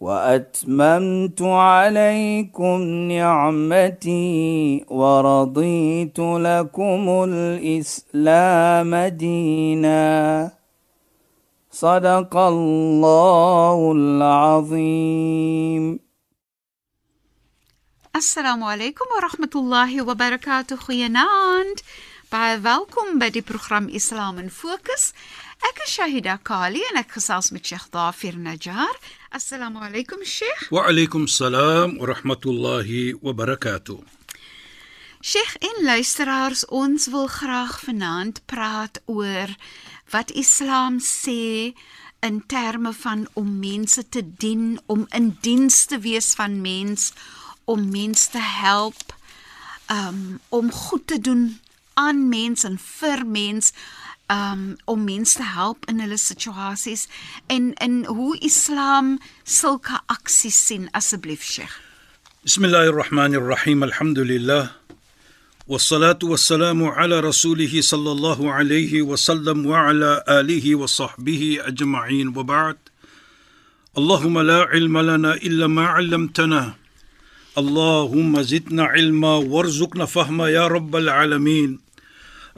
وأتممت عليكم نعمتي ورضيت لكم الإسلام دينا. صدق الله العظيم. السلام عليكم ورحمة الله وبركاته خيانات Baie welkom by die program Islam in Fokus. Ek is Shahida Kali en ek gesels met Sheikh Dafir Najjar Assalamu alaykum Sheikh. Wa alaykum salaam wa rahmatullahi wa barakatuh. Sheikh en luisteraars, ons wil graag vanaand praat oor wat Islam sê in terme van om mense te dien, om in diens te wees van mens, om mense te help, um om goed te doen aan mens en vir mens um om mense te help in hulle situasies en in hoe Islam sulke aksies sien asseblief Sheikh. Bismillahir Rahmanir Rahim. Alhamdulillah. والصلاه والسلام على رسوله صلى الله عليه وسلم وعلى اله وصحبه اجمعين وبعد اللهم لا علم لنا الا ما علمتنا اللهم زدنا علما وارزقنا فهما يا رب العالمين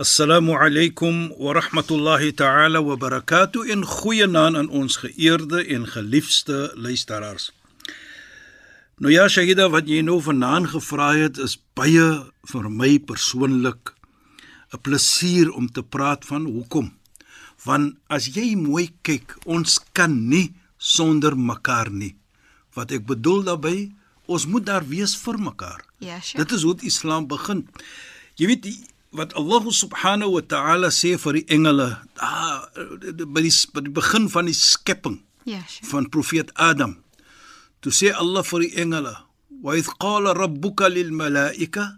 Assalamu alaykum wa rahmatullahi ta'ala wa barakatuh en goeienaand aan ons geëerde en geliefde luisteraars. Nou ja, Shahida, wat jy nou vanaand gevra het is baie vir my persoonlik 'n plesier om te praat van hoekom. Want as jy mooi kyk, ons kan nie sonder mekaar nie. Wat ek bedoel daarmee, ons moet daar wees vir mekaar. Ja, Sheikh. Dit is hoe Islam begin. Jy weet die wat Allah subhanahu wa ta'ala sê vir die engele daar by die by die begin van die skepping Ja, Sheikh. van profeet Adam toe sê Allah vir die engele wa id qala rabbuka lil malaika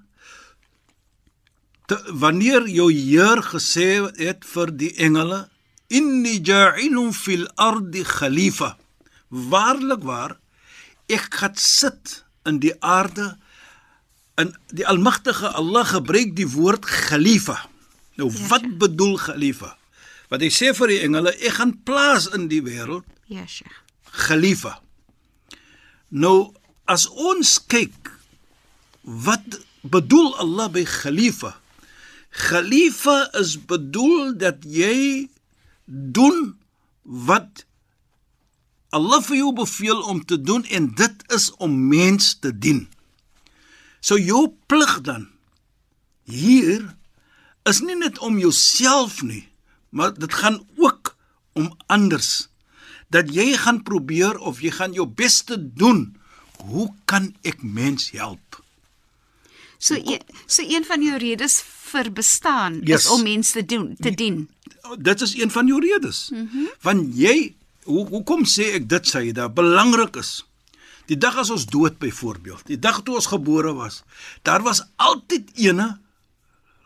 wanneer jou Heer gesê het vir die engele inni ja'ilun fil ardi khalifa waarlik waar ek gaan sit in die aarde in die almagtige Allah gebruik die woord khalifa. Nou Ja, wat Sheikh. bedoel khalifa? Wat hy sê vir die engele, ek gaan plaas in die wêreld Ja, Sheikh. khalifa. Nou as ons kyk wat bedoel Allah by khalifa? Khalifa is bedoel dat jy doen wat Allah vir jou beveel om te doen en dit is om mens te dien. So jou plig dan hier is nie net om jouself nie, maar dit gaan ook om anders. Dat jy gaan probeer of jy gaan jou bes te doen. Hoe kan ek mens help? So e, so een van jou redes vir bestaan Yes. is om mense te doen, te dien. Dit is een van jou redes. Mm -hmm. Want jy hoe hoekom sê ek dit sê dat belangrik is? Die dag as ons dood byvoorbeeld, die dag toe ons gebore was, daar was altyd ene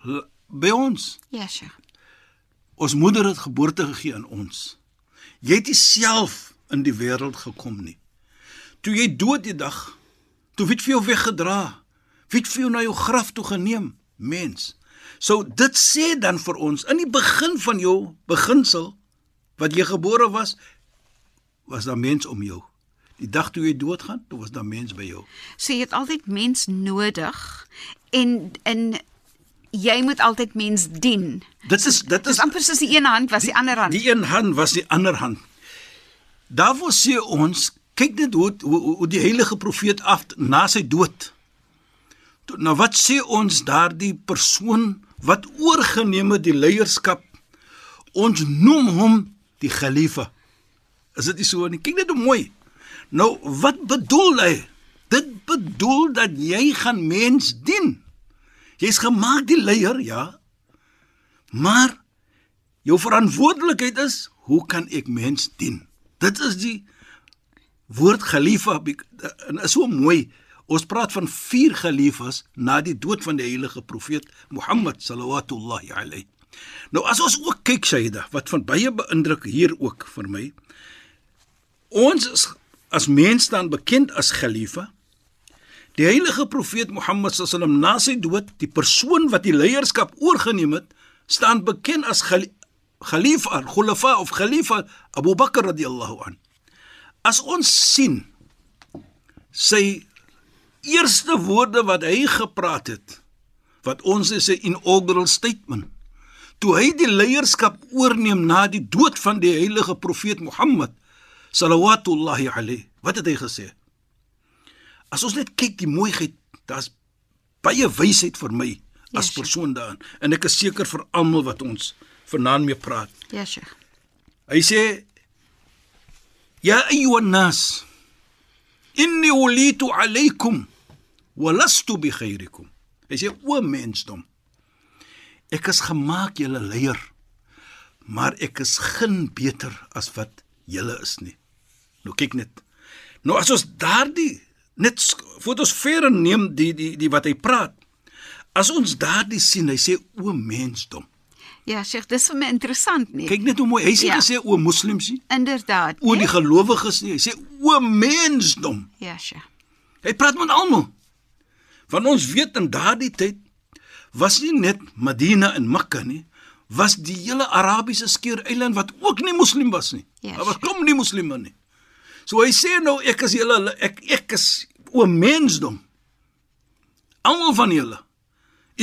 l- by ons. Ja, Sheikh. Ons moeder het geboorte gegee aan ons. Jy het nie self in die wêreld gekom nie. Toe jy dood die dag, toe wie het vir jou weggedra? Wie het vir jou na jou graf toe geneem? Mens. So dit sê dan vir ons in die begin van jou beginsel wat jy gebore was, was daar mens om jou. Die dag toe jy doodgaan, toe was daar mens by jou. So jy het altyd mens nodig en en jy moet altyd mens dien. Dit is dit Dis is amper soos die een hand was die ander hand. Die een hand was die ander hand. Daarvoor sê ons, kyk net hoe hoe, hoe die heilige profeet af na sy dood. Toe- Nou wat sê ons daardie persoon wat oorgeneem het die leierskap? Ons noem hom die khalifa. Is dit nie so nie? Kyk net hoe mooi. Nou wat bedoel hy? Dit bedoel dat jy gaan mens dien. Jy's gemaak die leier, ja. Maar jou verantwoordelikheid is, hoe kan ek mens dien? Dit is die woord be- en is so mooi Ons praat van vier gelifas na die dood van die heilige profeet Mohammed sallallahu alayhi. Nou as ons ook kyk Shaida, wat van baie beïndruk hier ook vir my. Ons is, as mens staan bekend as khalifa. Die heilige profeet Mohammed sallam na sy dood, die persoon wat die leierskap oorgeneem het, staan bekend as khalifa, khulafa of khalifa Abu Bakr radhiyallahu an. As ons sien sy eerste woorde wat hy gepraat het, wat ons is 'n inaugural statement toe hy die leierskap oorneem na die dood van die heilige profeet Mohammed sallallahu alayhi wat het hy gesê? As ons net kyk die mooiheid daar's baie wysheid vir my as ja, persoon daarin. En ek is seker vir almal wat ons vanaand mee praat. Ja sheikh. Hy sê ya ayyuhan nas inni ulitu alaykum wa lastu bi khairikum hy sê o mensdom Ek is gemaak julle leier, maar ek is geen beter as wat julle is nie. Nou kyk net. Nou as ons daardie net fotos ver neem die die die wat hy praat. As ons daardie sien, hy sê o mensdom. Ja, Sheikh, dis vir my interessant nie. Kyk net hoe mooi. Hy sê ja. gesê o moslems nie. Inderdaad. O die gelowiges nie. Hy sê o mensdom. Ja, Sheikh. Hy praat met almal. Van ons weet in daardie tyd was nie net Madina en Mekka nie, was die hele Arabiese skiereiland wat ook nie moslim was nie. Ja, daar was kom nie moslime nie. So hy sê nou ek is julle ek ek is o mensdom. Almal van julle.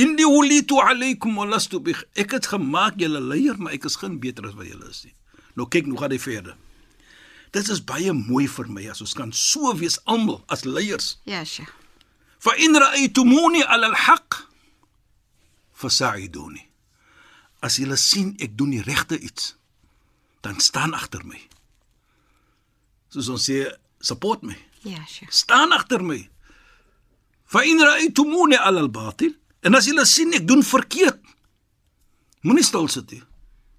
Indi ulitu alaykum wa lastu bi ek het gemaak julle leier, maar ek is geen beter as wat julle is nie. Nou kyk nou gaan hy verder. Dit is baie mooi vir my as ons kan so wees almal as leiers. Ja, Sheikh. Fa in ra'aytumuni 'ala al-haqq fasaiduni. As julle sien ek doen die regte iets, dan staan agter my. Soos ons sê, support my. Ja, sure. Staan agter my. Fa in ra'aytumuni 'ala al-batil, en as julle sien ek doen verkeerd, moenie stil sit nie.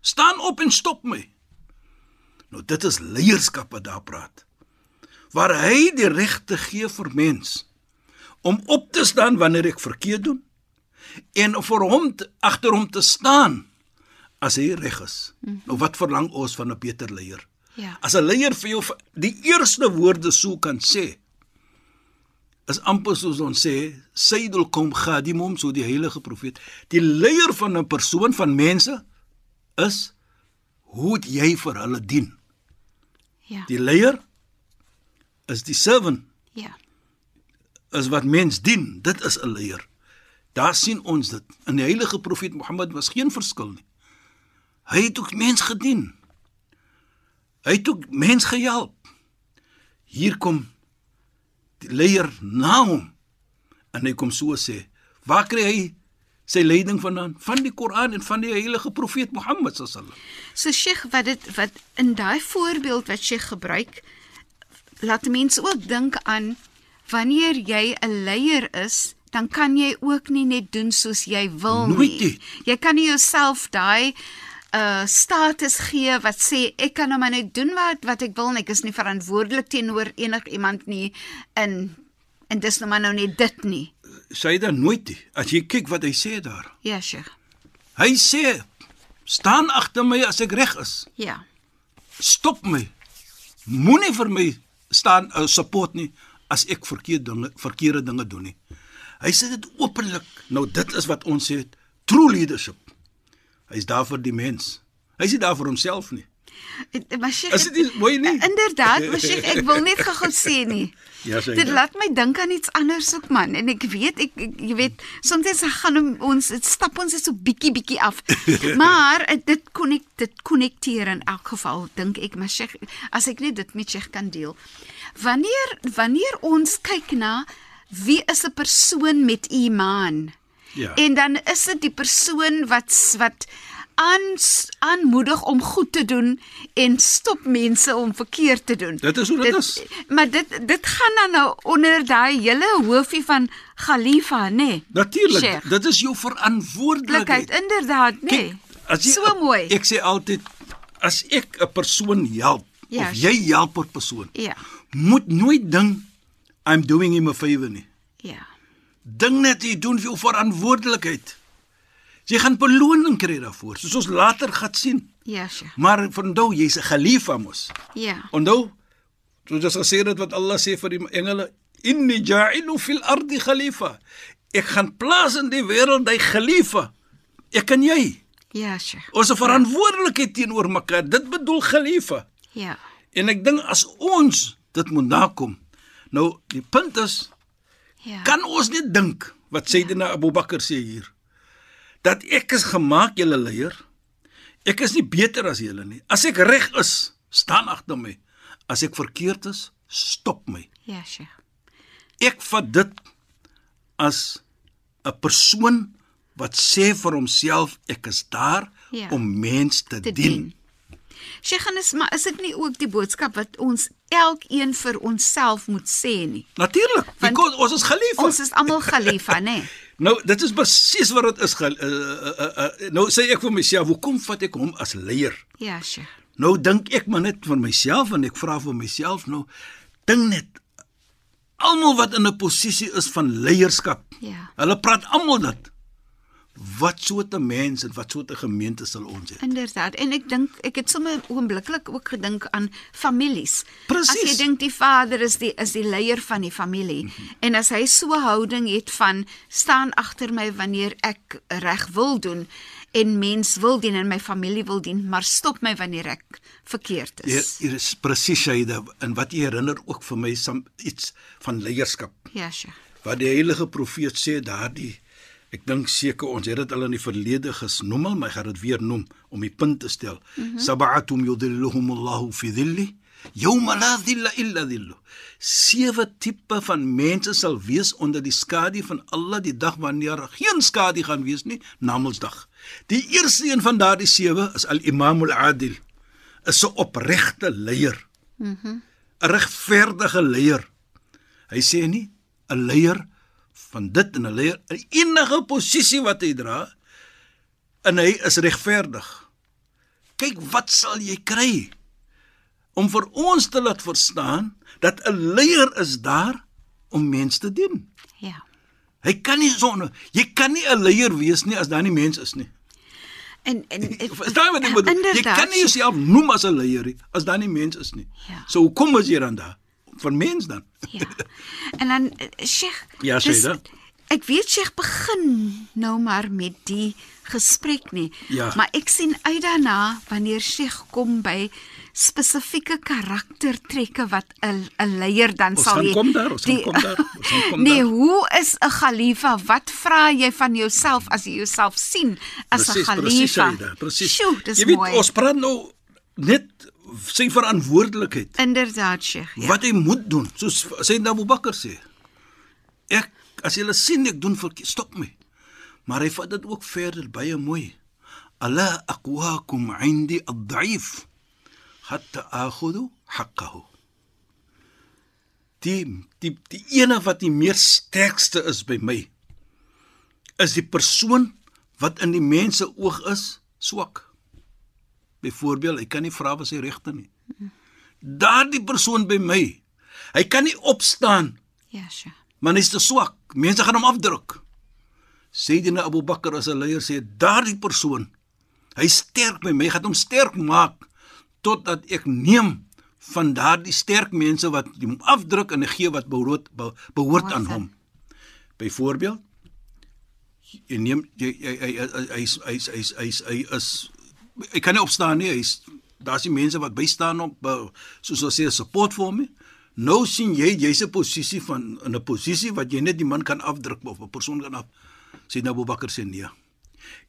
Staan op en stop my. Nou dit is leierskap wat daar praat. Waar hy die regte gee vir mens om op te staan wanneer ek verkeerd doen en vir hom agter hom te staan as hy reg is. Mm -hmm. Nou wat verlang ons van 'n beter leier? Ja. As 'n leier vir jou die eerste woorde sou kan sê is amper soos ons sê Sayyidul Qom Khadimum so die heilige profeet. Die leier van 'n persoon van mense is hoe jy vir hulle dien. Ja. Die leier is die servant. Ja. Is wat mens dien. Dit is 'n leier. Daar sien ons dit. In die heilige profeet Mohammed was geen verskil nie. Hy het ook mens gedien. Hy het ook mens gehelp. Hier kom die leier na hom en hy kom so sê, "Waar kry hy sy leiding vandaan? Van die Koran en van die heilige profeet Mohammed sallallahu." So Sheikh, wat dit wat in daai voorbeeld wat Sheikh gebruik, laat mense ook dink aan wanneer jy 'n leier is dan kan jy ook nie net doen soos jy wil Nooit nie. Jy kan nie jouself daai uh status gee wat sê ek kan nou maar net doen wat wat ek wil en ek is nie verantwoordelik teenoor enigiemand nie in en dis nou maar nou net dit nie. Sê dan nooit nie. As jy kyk wat hy sê daar. Ja, Sheikh. Hy sê staan agter my as ek reg is. Ja. Stop my. Moenie vir my staan uh, support nie as ek verkeerde dinge verkeerde dinge doen nie. Hy sê dit openlik. Nou dit is wat ons sê true leadership. Hy's daar vir die mens. Hy's nie daar vir homself nie. Maar Sheikh, Is dit nie mooi nie? Inderdaad, maar Sheikh, ek wil net gou sê nie. Ja, sê. Dit laat my dink aan iets anders ook man en ek weet ek, ek jy weet soms gaan ons dit stap ons so bietjie bietjie af. maar eh, dit kon ek dit konnekteer in elk geval dink ek maar Sheikh as ek net dit met Sheikh kan deel. Wanneer wanneer ons kyk na wie is 'n persoon met iman? Ja. En dan is dit die persoon wat wat aan aanmoedig om goed te doen en stop mense om verkeerd te doen. Dit is hoe dit, dit is. Maar dit dit gaan dan nou onder daai hele hoofie van Khalifa, nê? Nee, Natuurlik. Dit is jou verantwoordelikheid. Inderdaad, nê? Nee. Jy, so mooi. Ek sê altyd as ek 'n persoon help ja, of jy help 'n persoon, ja. moet nooit dink I'm doing him a favor nie. Ja. Ding net jy doen vir jou verantwoordelikheid. Jy gaan beloning kry daarvoor, soos ons later gaan sien. Ja, Sheikh. Maar onthou jy's 'n khalifa mos. Ja. Onthou, soos ons gesê het wat Allah sê vir die engele, inni ja'ilu fil ardi khalifa. Ek gaan plaas in die wêreld 'n khalifa. Ek en jy. Ja, Sheikh. Ons het verantwoordelikheid teenoor mekaar. Dit bedoel khalifa. Ja. En ek dink as ons dit moet nakom. Nou, die punt is, Ja. kan ons net dink wat Sayyidina Abu Bakr sê hier dat ek is gemaak julle leier. Ek is nie beter as julle nie. As ek reg is, staan agter my. As ek verkeerd is, stop my. Ja, Sheikh. Ek vat dit as 'n persoon wat sê vir homself ek is daar Ja. om mens te, Te dien. dien. Sheikh, en is maar is dit nie ook die boodskap wat ons elkeen vir onsself moet sê nie? Natuurlik, Want ons is khalifa. Ons is almal khalifa, nê? Nee? Nou, dit is presies wat dit is. Uh, uh, uh, uh, nou sê ek vir myself, hoekom vat ek hom as leier? Ja, Sheikh. Nou dink ek maar net vir myself en ek vra vir myself nou, ding net almal wat in 'n posisie is van leierskap. Ja. Hulle praat almal dit. Wat soort 'n mens en wat soort gemeente sal ons hê? Inderdaad. En ek dink ek het sommer oombliklik ook gedink aan families. Presies. As jy dink die vader is die is die leier van die familie mm -hmm. en as hy so 'n houding het van staan agter my wanneer ek reg wil doen en mens wil dien en my familie wil dien, maar stop my wanneer ek verkeerd Hier, is. hier is presies Shaida en wat jy herinner ook vir my iets van leierskap. Ja, Sheikh. Wat die heilige profeet sê daardie ek dink seker ons het dit al in die verlede gesnoem, al, maar ek gaan dit weer noem om die punt te stel. Mm -hmm. Sab'atum yudhilluhum Allahu fi dhilli yawma la dhilla illa dhillu. Sewe tipe van mense sal wees onder die skadu van Allah die dag wanneer daar geen skadu gaan wees nie, Namedsdag. Die eerste een van daardie sewe is al-Imam al-Adil. 'n opregte leier. Mhm. Mm 'n regverdige leier. Hy sê nie 'n leier van dit en in enige posisie wat hy dra en hy is regverdig. Kyk wat sal jy kry om vir ons te laat verstaan dat 'n leier is daar om mense te dien. Ja. Hy kan nie sonder jy kan nie 'n leier wees nie as daar nie mens is nie. En en Verstaan wat ek bedoel? Jy kan nie jouself noem as 'n leier nie as daar nie mens is nie. Ja. So hoekom is jy dan daar? Vir mens dan. Ja. En dan eh, Sheikh. Ja, dis- Shaida. Ek weet Sheikh begin nou maar met die gesprek nie. Ja. Maar ek sien uit daarna wanneer Sheikh kom by spesifieke karaktertrekke wat 'n 'n leier dan Ons sal hê. kom daar, ons gaan kom daar, ons kom nee, daar. hoe is 'n khalifa? Wat vra jy van jouself as jy jouself sien as 'n Presies, presies, khalifa? Shaida, presies. Sjoe, dis Jy weet mooi. ons praat nou net sy verantwoordelikheid. Inderdaad, Sheikh. Ja. Wat hy moet doen, soos sê Abu Bakr sê. Ek as jy sien ek doen verkeerd, stop my. Maar hy vat dit ook verder baie mooi. Ala aqwakum 'indi ad-da'if hatta akhudhu haqqahu. Die die die ene wat die meer sterkste is by my is die persoon wat in die mense oog is swak. Byvoorbeeld, hy kan nie vra wat sy regte nie. Daardie persoon by my, hy kan nie opstaan Ja, Sheikh. maar hy's te swak. Mense gaan hom afdruk. Sayyidina Abu Bakr as 'n leier sê daardie persoon hy sterk my, gaan hom sterk maak totdat ek neem van daardie sterk mense wat hom afdruk en gee wat behoort behoort aan hom. Byvoorbeeld jy neem jy hy hy hy hy hy hy hy is hy kan nie opstaan nie. Hy's daar's die mense wat bystaan op uh, soos ons sê support vir hom. Nou sien jy jy's 'n posisie van in 'n posisie wat jy net die man kan afdruk of 'n persoon kan af. Sê nou Abu Bakr sê nee.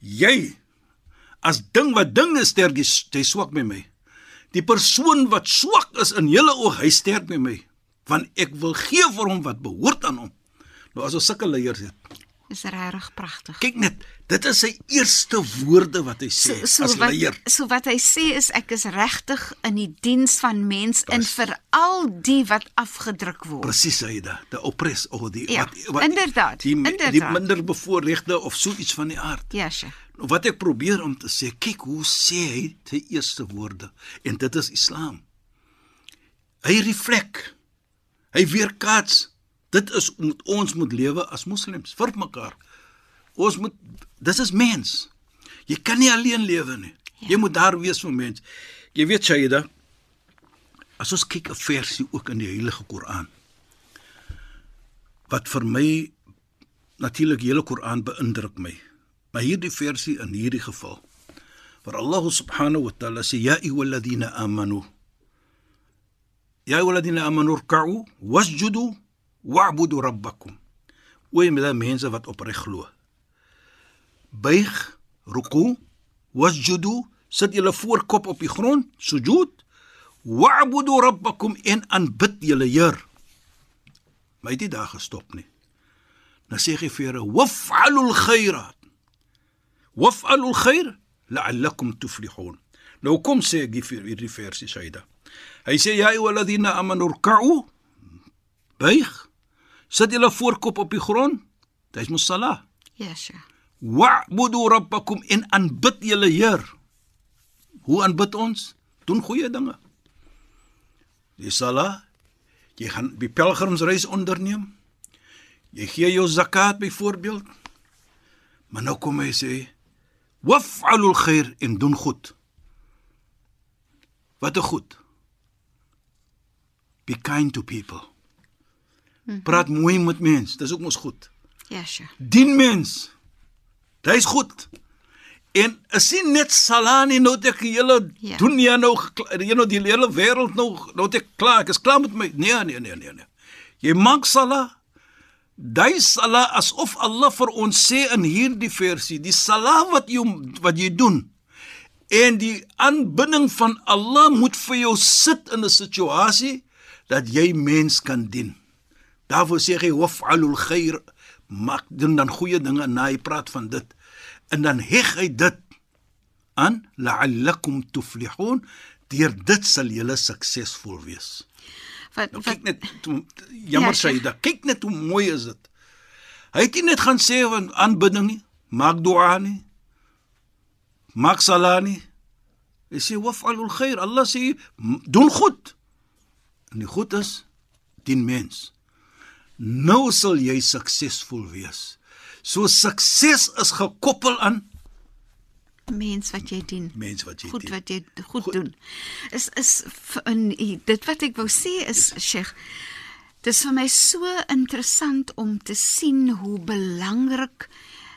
Jy as ding wat ding is sterk, jy swak met my. Die persoon wat swak is in julle oog, hy sterk met my, want ek wil gee vir hom wat behoort aan hom. Nou as ons sulke leiers het, Dis regtig pragtig. kyk net, dit is sy eerste woorde wat hy sê so, so as wat leier. so wat hy sê is ek is regtig in die diens van mens en veral die wat afgedruk word. Presies Aida, die oppress of die Ja, inderdaad, die, die inderdaad. minder bevoorregte of so iets van die aard. Ja, Sheikh. Nou, Wat ek probeer om te sê, kyk hoe sê hy sy eerste woorde en dit is Islam. Hy reflek. Hy weerkaats Dit is moet ons moet lewe as moslems vir mekaar. Ons moet dis is mens. Jy kan nie alleen lewe nie. Ja. Jy moet daar wees vir mens. Jy weet Shaida, as ons kyk 'n versie ook in die Heilige Koran wat vir my natuurlik die hele Koran beïndruk my. Maar hierdie versie in hierdie geval waar Allah subhanahu wa ta'ala sê ya ayyuhalladhina amanu ya ayyuhalladhina amanu rka'u wasjudu wa'budu rabbakum. Oor die mense wat opreg glo. Buig, ruku, wasjudu, sit julle voorkop op die grond, sujud, wa'budu rabbakum en aanbid julle Heer. Hy het nie daar gestop nie. Dan sê hy vir hulle: "Waf'alul khairat." Waf'alul khair la'allakum tuflihun. Nou kom sê ek vir hierdie versie Saida. Hy sê: "Ya ayyuhalladhina amanu rka'u." Buig sit julle voorkop op die grond. Dis mos sala. Ja, sure. Wa'budu rabbakum in aanbid julle Heer. Hoe aanbid ons? Doen goeie dinge. Die sala, jy gaan die pelgrimsreis onderneem. Jy gee jou zakat byvoorbeeld. Maar nou kom hy sê waf'alul khair en doen goed. Wat 'n goed. Be kind to people. -hmm. Praat mooi met mens, dis ook mos goed. Ja, sure. Dien mens. Dis goed. En is nie net salani nou te hele ja. doen jy nou jy nou die hele wêreld nou nou te klaar, ek is klaar met my. Nee, nee, nee, nee, nee. Jy maak sala. Daai sala asof Allah vir ons sê in hierdie versie, die sala wat jy wat jy doen en die aanbidding van Allah moet vir jou sit in 'n situasie dat jy mens kan dien. Daarvoor sê hy waf'alul khair, maak doen dan goeie dinge en hy praat van dit. En dan heg hy dit aan la'allakum tuflihun, deur dit sal julle suksesvol wees. Wat nou, kyk net jammer ja, sê hy, kyk net hoe mooi is dit. Hy het nie net gaan sê van aanbidding nie, maak dua nie. Maak salani. Hy sê waf'alul khair, Allah sê doen goed. En die goed is dien mens nou sal jy suksesvol wees. So sukses is gekoppel aan mens wat jy dien. Mens wat jy goed dien. wat jy goed, goed doen. Is is in dit wat ek wou sê is Sheikh Dit is vir my so interessant om te sien hoe belangrik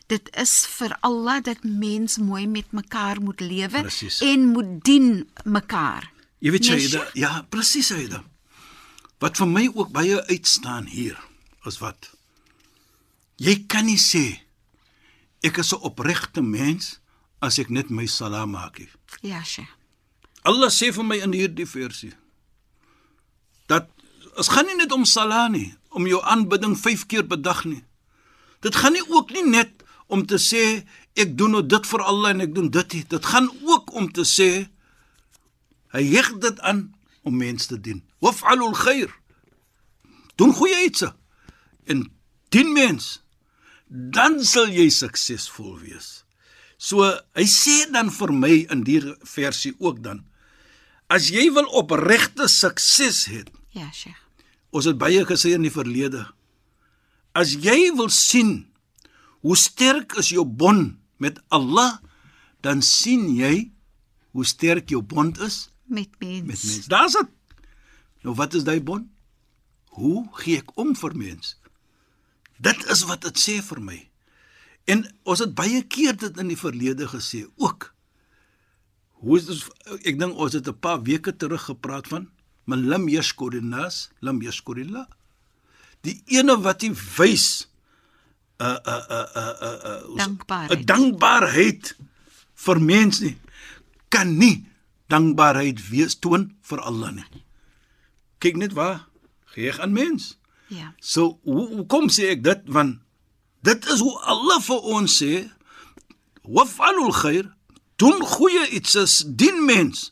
dit is vir Allah dat mens mooi met mekaar moet lewe en moet dien mekaar. Jy weet jy, nee, ja, presies hy dit. Wat vir my ook baie uitstaan hier is wat jy kan nie sê ek is 'n opregte mens as ek net my salaam maak nie. Ja, sye. Allah sê vir my in hierdie versie dat dit gaan nie net om salaam nie, om jou aanbidding 5 keer per dag nie. Dit gaan nie ook nie net om te sê ek doen nou dit vir Allah en ek doen dit nie. Dit gaan ook om te sê hy heg dit aan om mense te dien. Waf'alul khair. Doen goeie iets en 10 mens dan sal jy suksesvol wees. So hy sê dan vir my in die versie ook dan as jy wil opregte sukses hê. Ja, Sheikh. Ons het baie gesê in die verlede. As jy wil sien hoe sterk is jou bond met Allah, dan sien jy hoe sterk jou bond is met mens. Met mens. Daar's dit. Nou wat is daai bond? Hoe gee ek om vir mense? Dit is wat dit sê vir my. En ons het baie keer dit in die verlede gesê ook. Hoe is dit ek dink ons het 'n paar weke terug gepraat van man lam yashkurinnas lam yashkurillah. Die ene wat hy wys 'n 'n 'n 'n 'n dankbaarheid. 'n dankbaarheid vir mens nie kan nie dankbaarheid wees toon vir Allah nie. Kyk net waar gee aan mens. Ja. So hoe, hoe kom sê ek dit? Want dit is hoe Allah vir ons sê waf'alul khair. Doen goeie iets as dien mens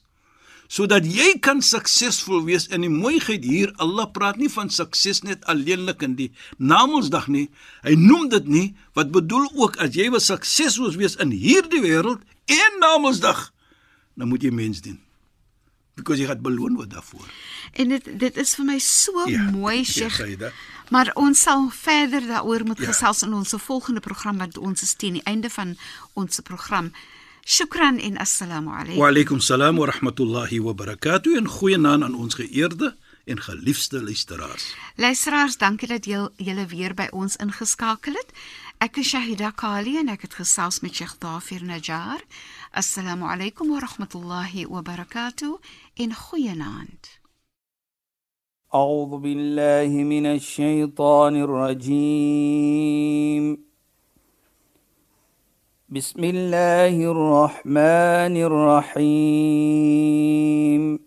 sodat jy kan suksesvol wees. In die mooiheid hier Allah praat nie van sukses net alleenlik in die Namedsdag nie. Hy noem dit nie wat bedoel ook as jy wil suksesvol wees in hierdie wêreld en Namedsdag dan moet jy mens dien because jy gaan beloon word daarvoor En dit dit is vir my so ja, mooi, Sheikh. Maar ons sal verder daaroor moet ja. gesels in ons volgende program wat ons is teen die einde van ons program. Shukran en assalamu alaykum. Wa alaykum salaam wa rahmatullahi wa barakatuh en goeienaand aan ons geëerde en geliefde luisteraars. Luisteraars, dankie dat julle julle weer by ons ingeskakel het. Ek is Shahida Kali en ek het gesels met Sheikh Dafir Najjar. السلام عليكم ورحمة الله وبركاته. إن خيناند. أعوذ بالله من الشيطان الرجيم. بسم الله الرحمن الرحيم.